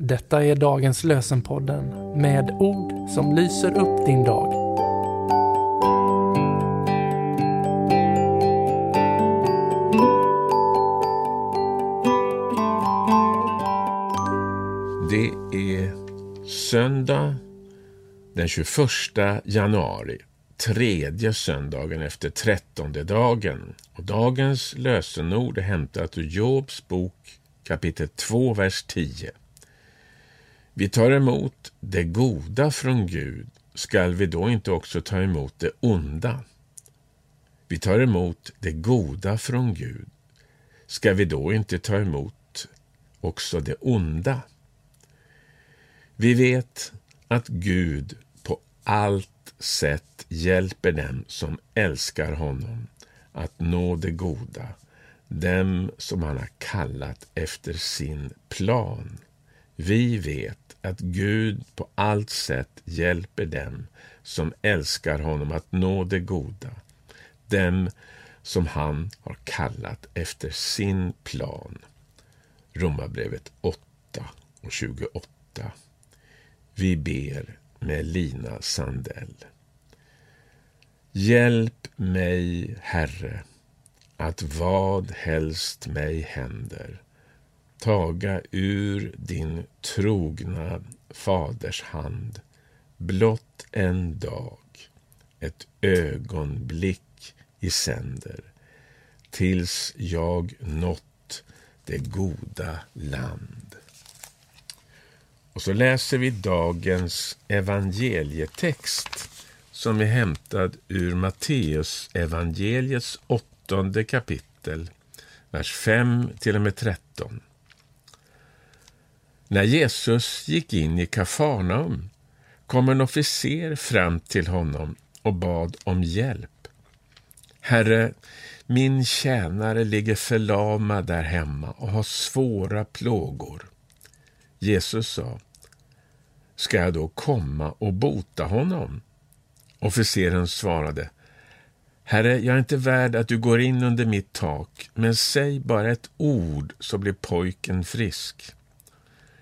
Detta är dagens lösenpodden med ord som lyser upp din dag. Det är söndag den 21 januari, tredje söndagen efter trettonde dagen. Och dagens lösenord är hämtat ur Jobs bok kapitel 2, vers 10. Vi tar emot det goda från Gud, skall vi då inte också ta emot det onda? Vi tar emot det goda från Gud, ska vi då inte ta emot också det onda? Vi vet att Gud på allt sätt hjälper dem som älskar honom att nå det goda, dem som han har kallat efter sin plan. Vi vet att Gud på allt sätt hjälper dem som älskar honom att nå det goda, dem som han har kallat efter sin plan. Romarbrevet 8 och 28. Vi ber med Lina Sandell. Hjälp mig, Herre, att vad helst mig händer taga ur din trogna faders hand blott en dag, ett ögonblick i sänder tills jag nått det goda land. Och så läser vi dagens evangelietext som är hämtad ur Matteus evangeliets åttonde kapitel, vers 5 till och med 13. När Jesus gick in i Kafarnaum kom en officer fram till honom och bad om hjälp. Herre, min tjänare ligger förlamad där hemma och har svåra plågor. Jesus sa, ska jag då komma och bota honom? Officeren svarade, Herre, jag är inte värd att du går in under mitt tak, men säg bara ett ord så blir pojken frisk.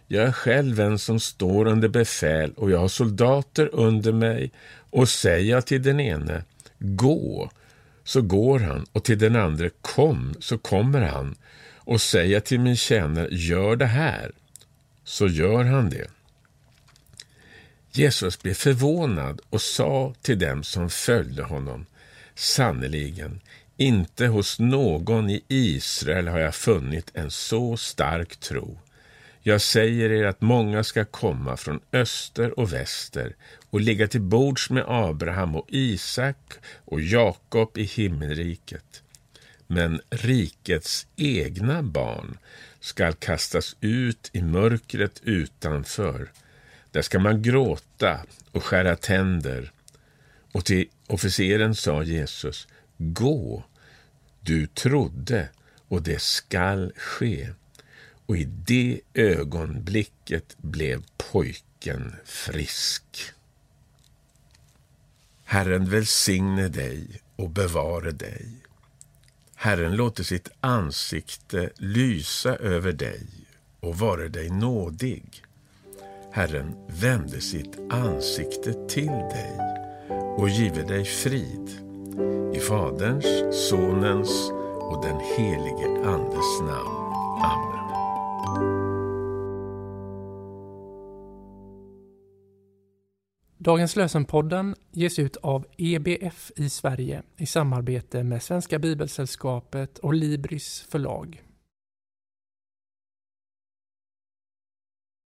Jag är själv en som står under befäl och jag har soldater under mig och säger jag till den ene, gå, så går han och till den andra, kom, så kommer han och säger jag till min tjänare, gör det här, så gör han det. Jesus blev förvånad och sa till dem som följde honom, sannerligen, inte hos någon i Israel har jag funnit en så stark tro. Jag säger er att många ska komma från öster och väster och ligga till bords med Abraham och Isak och Jakob i himmelriket. Men rikets egna barn skall kastas ut i mörkret utanför. Där ska man gråta och skära tänder. Och till officeren sa Jesus, gå, du trodde och det skall ske och i det ögonblicket blev pojken frisk. Herren välsigne dig och bevare dig. Herren låter sitt ansikte lysa över dig och vare dig nådig. Herren vände sitt ansikte till dig och give dig frid. I Faderns, Sonens och den helige Andes namn. Amen. Dagens lösenpodden ges ut av EBF i Sverige i samarbete med Svenska Bibelsällskapet och Libris förlag.